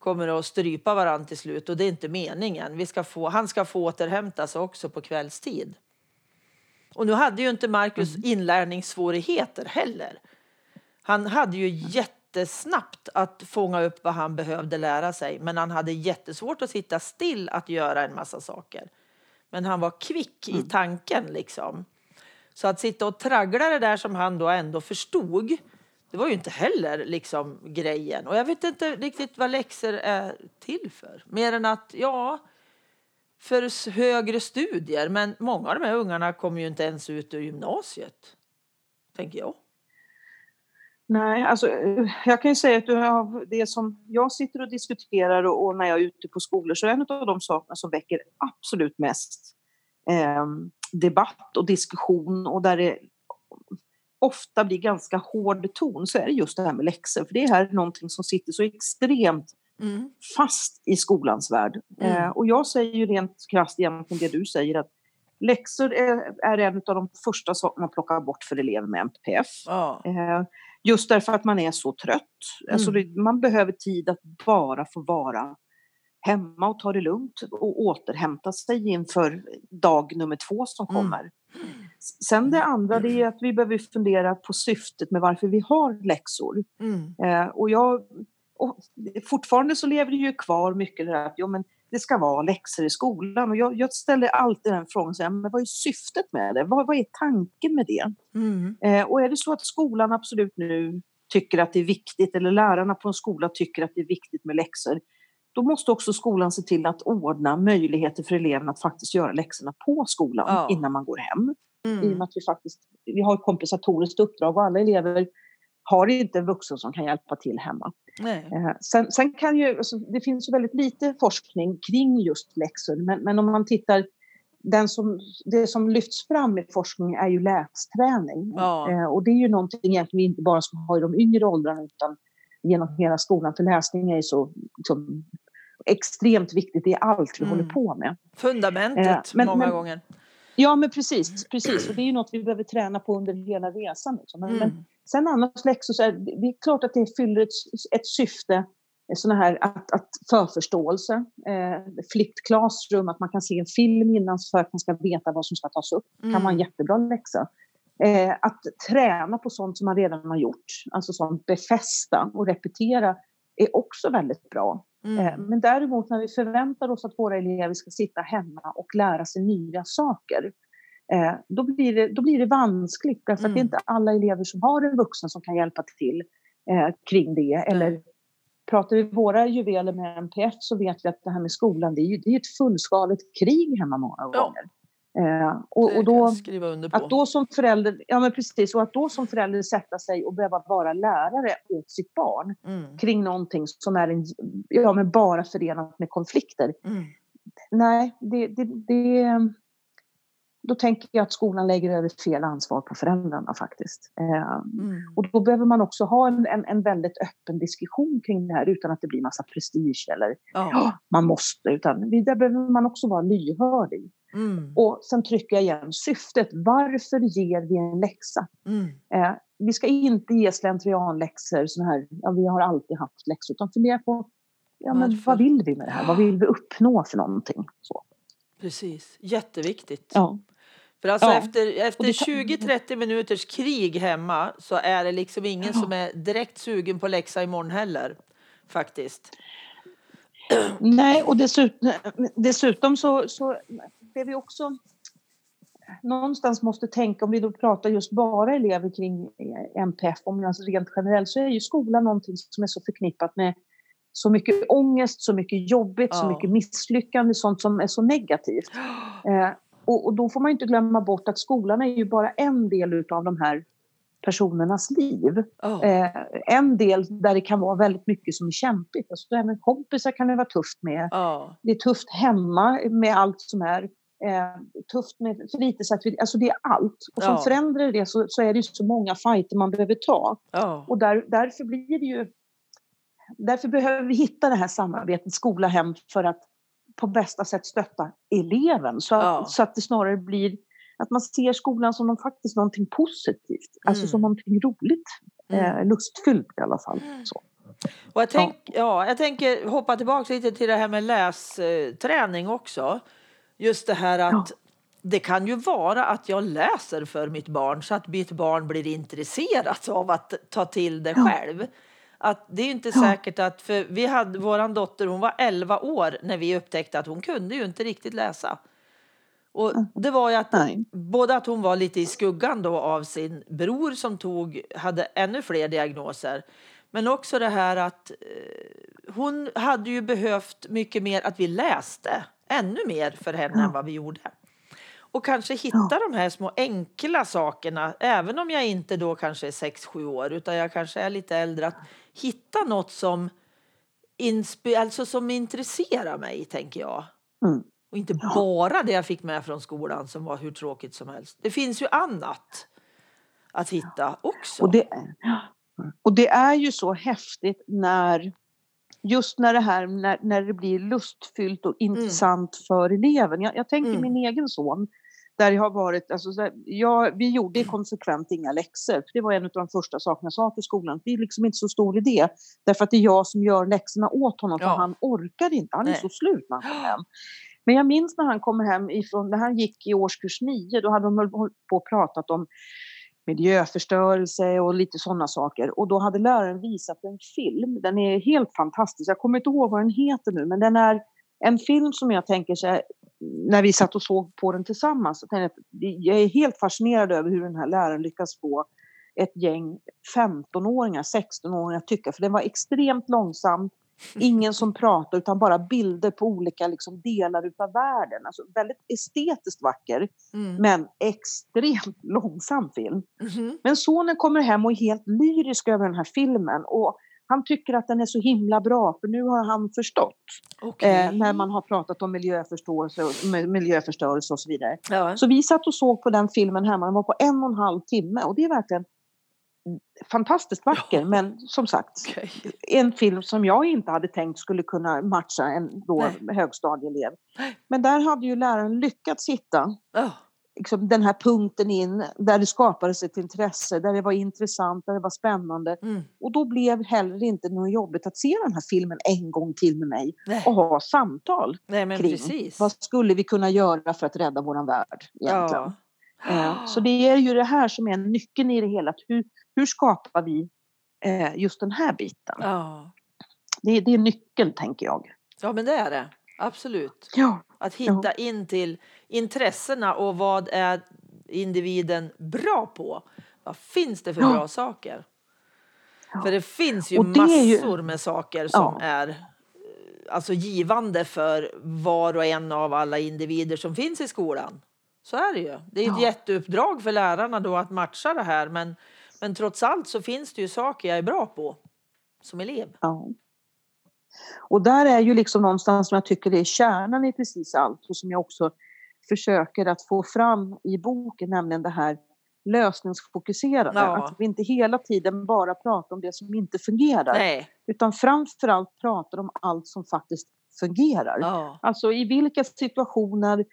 kommer att strypa varandra till slut och det är inte meningen. Vi ska få, han ska få återhämta sig också på kvällstid. Och nu hade ju inte Marcus inlärningssvårigheter heller. Han hade ju jättesnabbt att fånga upp vad han behövde lära sig men han hade jättesvårt att sitta still att göra en massa saker. Men han var kvick i tanken liksom. Så att sitta och traggla det där som han då ändå förstod det var ju inte heller liksom grejen. Och jag vet inte riktigt vad läxor är till för. Mer än att, ja, för högre studier. Men många av de här ungarna kommer ju inte ens ut ur gymnasiet. Tänker jag. Nej, alltså eh, jag kan ju säga att det som jag sitter och diskuterar och, och när jag är ute på skolor så är en av de sakerna som väcker absolut mest eh, debatt och diskussion och där det ofta blir ganska hård ton så är det just det här med läxor. För det här är någonting som sitter så extremt Mm. fast i skolans värld. Mm. Eh, och jag säger ju rent krasst egentligen det du säger att läxor är, är en av de första sakerna man plockar bort för elever med MPF. Ja. Eh, just därför att man är så trött. Alltså Mm. det, man behöver tid att bara få vara hemma och ta det lugnt och återhämta sig inför dag nummer två som Mm. kommer. S- Sen det andra det är att vi behöver fundera på syftet med varför vi har läxor. Mm. Eh, och jag, och fortfarande så lever det ju kvar mycket det där att jo, men det ska vara läxor i skolan. Och jag, jag ställer alltid den frågan, så här, men vad är syftet med det? Vad, vad är tanken med det? Mm. Eh, och är det så att skolan absolut nu tycker att det är viktigt, eller lärarna på en skola tycker att det är viktigt med läxor, då måste också skolan se till att ordna möjligheter för eleverna att faktiskt göra läxorna på skolan Ja. innan man går hem. I och Mm. med att vi faktiskt vi har ett kompensatoriskt uppdrag och alla elever har inte en vuxen som kan hjälpa till hemma. Eh, sen, sen kan ju, alltså, det finns ju väldigt lite forskning kring just läxor, men, men om man tittar, den som, det som lyfts fram i forskning är ju lästräning. Ja. Eh, och det är ju någonting egentligen vi inte bara ska ha i de yngre åldrarna utan genom hela skolan, för läsning är ju så liksom, extremt viktigt i allt vi Mm. håller på med. Fundamentet Eh, men- många men- gånger. Ja, men precis. precis. Och det är ju något vi behöver träna på under hela resan. Liksom. Men, men Mm. sen annars läxor, så är, det är klart att det fyller ett, ett syfte. Såna här att, att förförståelse, eh, flipped classroom, att man kan se en film innan för att man ska veta vad som ska tas upp. kan vara en Mm. jättebra läxa. Eh, att träna på sånt som man redan har gjort, alltså sånt befästa och repetera, är också väldigt bra. Eh, Mm. Men däremot när vi förväntar oss att våra elever ska sitta hemma och lära sig nya saker, eh, då blir det, då blir det vanskligt därför att det är Mm. inte alla elever som har en vuxen som kan hjälpa till eh, kring det. Eller pratar vi våra juveler med MPF så vet vi att det här med skolan, det är ju det är ett fullskaligt krig hemma många gånger. Eh, och, och då, att då som förälder, ja men precis, och att då som förälder sätta sig och behöva vara lärare åt sitt barn Mm. kring någonting som är en, ja, men bara förenat med konflikter. Mm. Nej, det, det, det, då tänker jag att skolan lägger över fel ansvar på föräldrarna faktiskt. Eh, Mm. och då behöver man också ha en, en, en väldigt öppen diskussion kring det här utan att det blir massa prestige eller ja, man måste, utan det- där behöver man också vara lyhörd i. Mm. Och sen trycker jag igen syftet. Varför ger vi en läxa? Mm. Eh, vi ska inte ge slentrianläxor, såna här, ja, vi har alltid haft läxor, utan fundera på ja, men Varför? vad vill vi med det här? Vad vill vi uppnå för någonting? Så. Precis, jätteviktigt. Ja. För alltså Ja. efter, efter Och det kan- 20-30 minuters krig hemma så är det liksom ingen Ja. som är direkt sugen på läxa imorgon heller. Faktiskt. Nej, och dessutom, dessutom så, så det vi också någonstans måste tänka, om vi då pratar just bara elever kring MPF, om alltså rent generellt, så är ju skolan någonting som är så förknippat med så mycket ångest, så mycket jobbigt, så Ja. mycket misslyckande, sånt som är så negativt. Eh, och, och då får man inte glömma bort att skolan är ju bara en del av de här personernas liv. Ja. Eh, en del där det kan vara väldigt mycket som är kämpigt. Alltså, det här med kompisar kan det vara tufft med. Ja. Det är tufft hemma med allt som är. Eh, tufft med fritidsaktiviteter. Alltså det är allt. Och som Ja. förälder det så, så är det ju så många fighter man behöver ta. Ja. Och där, därför blir det ju... Därför behöver vi hitta det här samarbetet skola-hem för att på bästa sätt stötta eleven. Så att, Ja. så att det snarare blir att man ser skolan som någon, faktiskt någonting positivt. Alltså Mm. som någonting roligt. Mm. Eh, lustfyllt i alla fall. Så. Och jag, tänk, ja. jag tänker hoppa tillbaka lite till det här med lästräning också. Just det här att det kan ju vara att jag läser för mitt barn så att mitt barn blir intresserat av att ta till det Ja. själv. Att det är inte Ja. säkert att, för vi hade våran dotter, hon var 11 år när vi upptäckte att hon kunde ju inte riktigt läsa. Och det var ju att Nej. både att hon var lite i skuggan då av sin bror som tog, hade ännu fler diagnoser. Men också det här att eh, hon hade ju behövt mycket mer att vi läste ännu mer för henne Ja. än vad vi gjorde. Och kanske hitta de här små enkla sakerna, även om jag inte då kanske är 6-7 år utan jag kanske är lite äldre, att hitta något som, alltså som intresserar mig, tänker jag. Mm. Och inte Ja. bara det jag fick med från skolan som var hur tråkigt som helst. Det finns ju annat att hitta också. Och det, och det är ju så häftigt när just när det här när, när det blir lustfyllt och intressant för eleven. Jag, jag tänker Mm. min egen son där jag har varit, alltså, så här, jag, vi gjorde konsekvent inga läxor. För det var en av de första sakerna jag sa till skolan. Det är liksom inte så stor idé. Därför att det är jag som gör läxorna åt honom. För Ja. han orkar inte. Han är Nej. så slut när han kommer hem. Men jag minns när han kommer hem ifrån, när han gick i årskurs nio, då hade de hållit på och pratat om miljöförstörelse och lite sådana saker. Och då hade läraren visat en film. Den är helt fantastisk. Jag kommer inte ihåg vad den heter nu, men den är en film som jag tänker så här, när vi satt och såg på den tillsammans, så jag, jag är helt fascinerad över hur den här läraren lyckas få ett gäng 15-åringar, 16-åringar att tycka, för den var extremt långsam. Ingen som pratade utan bara bilder på olika liksom, delar utav världen. Alltså väldigt estetiskt vacker Mm. men extremt långsam film. Mhm. Men sonen kommer hem och är helt lyrisk över den här filmen och han tycker att den är så himla bra för nu har han förstått Okej. eh, när man har pratat om miljöförståelse och, mi- miljöförstörelse och så vidare. Ja. Så vi satt och såg på den filmen hemma, den var på en och en halv timme och det är verkligen fantastiskt vacker, Ja. men som sagt, Okej. en film som jag inte hade tänkt skulle kunna matcha en då högstadieelev. Men där hade ju läraren lyckats hitta Ja. liksom, den här punkten in där det skapades ett intresse, där det var intressant, där det var spännande. Mm. Och då blev heller inte något jobbigt att se den här filmen en gång till med mig Nej. och ha samtal Nej, kring precis. vad skulle vi kunna göra för att rädda våran värld egentligen. Ja. Eh, Så det är ju det här som är nyckeln i det hela. att Hur, hur skapar vi eh, just den här biten? Ja. Det, det är nyckeln tänker jag. ja, men det är det. Absolut. Ja, Att hitta in till intressena och vad är individen bra på? Vad finns det för Ja. bra saker? Ja. För det finns ju det är ju- massor med saker som Ja. är eh, alltså givande för var och en av alla individer som finns i skolan. Så är det ju. Det är ett Ja. jätteuppdrag för lärarna då att matcha det här men, men trots allt så finns det ju saker jag är bra på som elev. ja. Och där är ju liksom någonstans som jag tycker det är kärnan i precis allt och som jag också försöker att få fram i boken, nämligen det här lösningsfokuserade. Ja. Att vi inte hela tiden bara pratar om det som inte fungerar. Nej. Utan framförallt pratar om allt som faktiskt fungerar. Ja. Alltså i vilka situationer,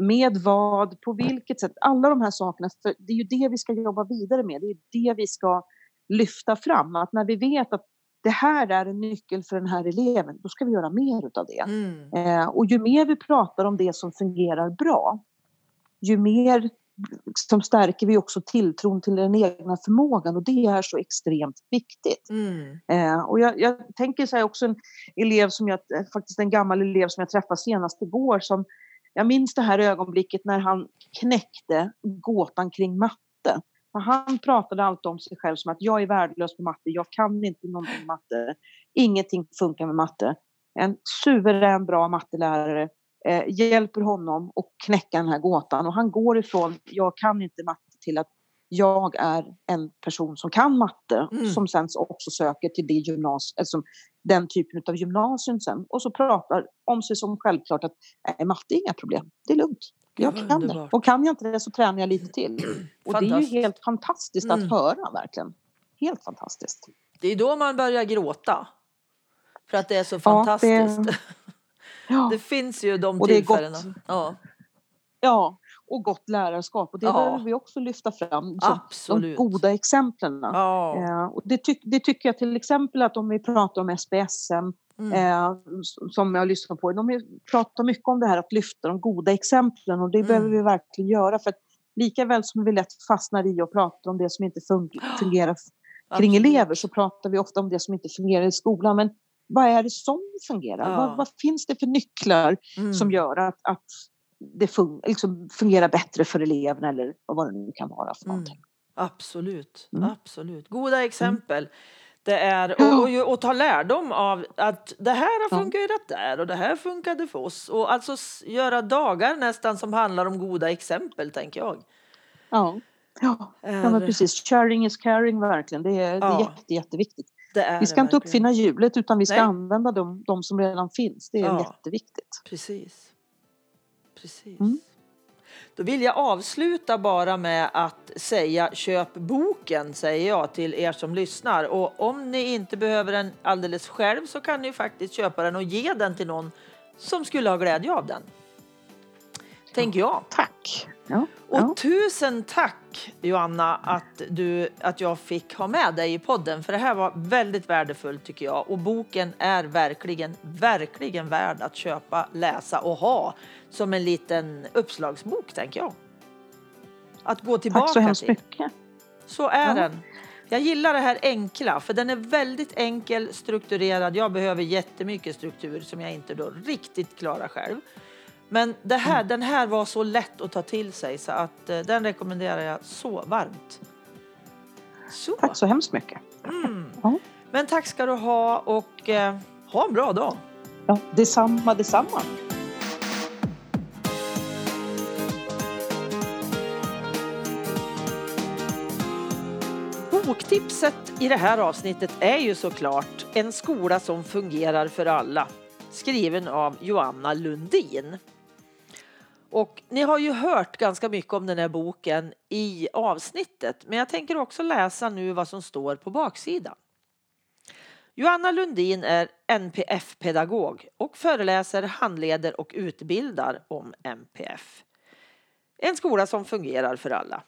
med vad, på vilket sätt. Alla de här sakerna. För det är ju det vi ska jobba vidare med. Det är det vi ska lyfta fram. Att när vi vet att det här är en nyckel för den här eleven, då ska vi göra mer utav det. Mm. Eh, och ju mer vi pratar om det som fungerar bra, ju mer som stärker vi också tilltron till den egna förmågan och det är så extremt viktigt. Mm. Eh, och jag, jag tänker så här också en elev som jag, faktiskt en gammal elev som jag träffade senast igår som jag minns det här ögonblicket när han knäckte gåtan kring matte. För han pratade alltid om sig själv som att jag är värdelös på matte, jag kan inte någonting matte, ingenting funkar med matte. En suverän bra mattelärare eh, hjälper honom att knäcka den här gåtan och han går ifrån jag kan inte matte till att jag är en person som kan matte Mm. som sen också söker till det gymnas alltså den typen av gymnasium sen och så pratar om sig som självklart att nej, matte är inga problem, det är lugnt. Jag kan det. underbart. Och kan jag inte det så tränar jag lite till. Och det är ju helt fantastiskt Mm. att höra verkligen. Helt fantastiskt. Det är då man börjar gråta. För att det är så Ja, fantastiskt. det- Ja, Det finns ju de Och det tillfällena. Ja, ja, och gott lärarskap. Och det Ja. behöver vi också lyfta fram. De goda exemplen. Ja. Eh, och det, tyck, det tycker jag till exempel att om vi pratar om SPSM Mm. eh, som jag lyssnar på. De pratar mycket om det här att lyfta de goda exemplen och det Mm. behöver vi verkligen göra. För att lika väl som vi lätt fastnar i och pratar om det som inte fun- fungerar kring Absolut. elever så pratar vi ofta om det som inte fungerar i skolan. Men vad är det som fungerar? Ja. Vad, vad finns det för nycklar Mm. som gör att, att det fun- liksom fungerar bättre för eleverna eller vad det nu kan vara för Mm. någonting. Absolut, Mm. absolut. Goda exempel. Det är Ja. och, och, ta lärdom av att det här har Ja. fungerat där och det här funkade för oss. Och alltså göra dagar nästan som handlar om goda exempel, tänker jag. Ja. Ja, ja men precis. Sharing is caring verkligen. Det är, det är Ja. jätte, jätteviktigt. Är Vi ska inte verkligen. uppfinna hjulet utan vi ska Nej. använda de, de som redan finns. Det är Ja. jätteviktigt. Precis. Precis. Mm. Då vill jag avsluta bara med att säga köp boken, säger jag till er som lyssnar. Och om ni inte behöver den alldeles själv så kan ni faktiskt köpa den och ge den till någon som skulle ha glädje av den. Tänker jag. Tack! Ja, Och ja. tusen tack Joanna att, du, att jag fick ha med dig i podden. För det här var väldigt värdefullt tycker jag. Och boken är verkligen, verkligen värd att köpa, läsa och ha som en liten uppslagsbok tänker jag. Att gå tillbaka Tack så hemskt till. mycket. Så är Ja. den. Jag gillar det här enkla, för den är väldigt enkel, strukturerad. Jag behöver jättemycket struktur som jag inte då riktigt klarar själv. Men det här, Mm. den här var så lätt att ta till sig så att eh, den rekommenderar jag så varmt. Så. Tack så hemskt mycket. Mm. Ja. Men tack ska du ha och eh, ha en bra dag. Ja, detsamma, detsamma. Boktipset i det här avsnittet är ju såklart En skola som fungerar för alla. Skriven av Joanna Lundin. Och ni har ju hört ganska mycket om den här boken i avsnittet, men jag tänker också läsa nu vad som står på baksidan. Joanna Lundin är NPF-pedagog och föreläser, handleder och utbildar om NPF. En skola som fungerar för alla.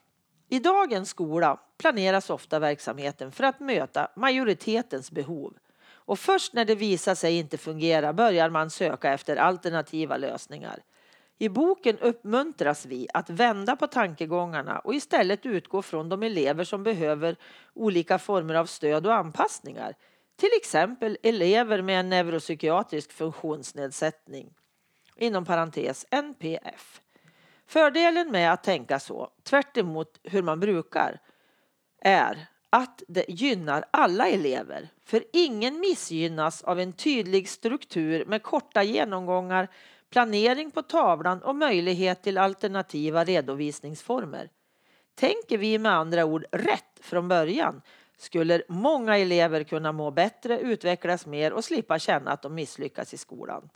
I dagens skola planeras ofta verksamheten för att möta majoritetens behov. Och först när det visar sig inte fungera börjar man söka efter alternativa lösningar. I boken uppmuntras vi att vända på tankegångarna och istället utgå från de elever som behöver olika former av stöd och anpassningar. Till exempel elever med en neuropsykiatrisk funktionsnedsättning. Inom parentes NPF. Fördelen med att tänka så, tvärt hur man brukar, är att det gynnar alla elever. För ingen missgynnas av en tydlig struktur med korta genomgångar, planering på tavlan och möjlighet till alternativa redovisningsformer. Tänker vi med andra ord rätt från början skulle många elever kunna må bättre, utvecklas mer och slippa känna att de misslyckas i skolan.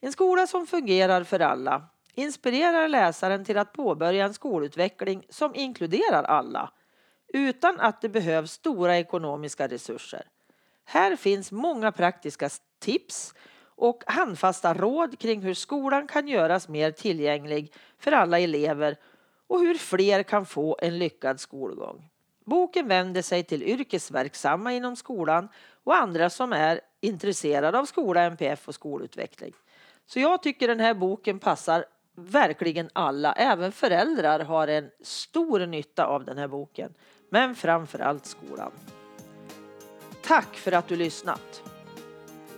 En skola som fungerar för alla inspirerar läsaren till att påbörja en skolutveckling som inkluderar alla utan att det behövs stora ekonomiska resurser. Här finns många praktiska tips och handfasta råd kring hur skolan kan göras mer tillgänglig för alla elever och hur fler kan få en lyckad skolgång. Boken vänder sig till yrkesverksamma inom skolan och andra som är intresserade av skola, NPF och skolutveckling. Så jag tycker den här boken passar verkligen alla. Även föräldrar har en stor nytta av den här boken. Men framför allt skolan. Tack för att du lyssnat.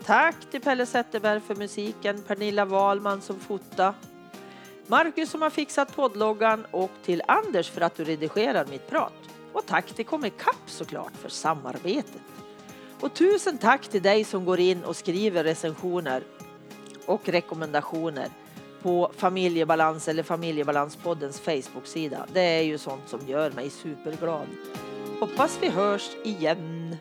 Tack till Pelle Zetterberg för musiken, Pernilla Wahlman som fota, Marcus som har fixat poddloggan och till Anders för att du redigerar mitt prat. Och tack till Comicap såklart för samarbetet. Och tusen tack till dig som går in och skriver recensioner och rekommendationer på Familjebalans eller Familjebalanspoddens Facebook-sida. Det är ju sånt som gör mig superglad. Hoppas vi hörs igen.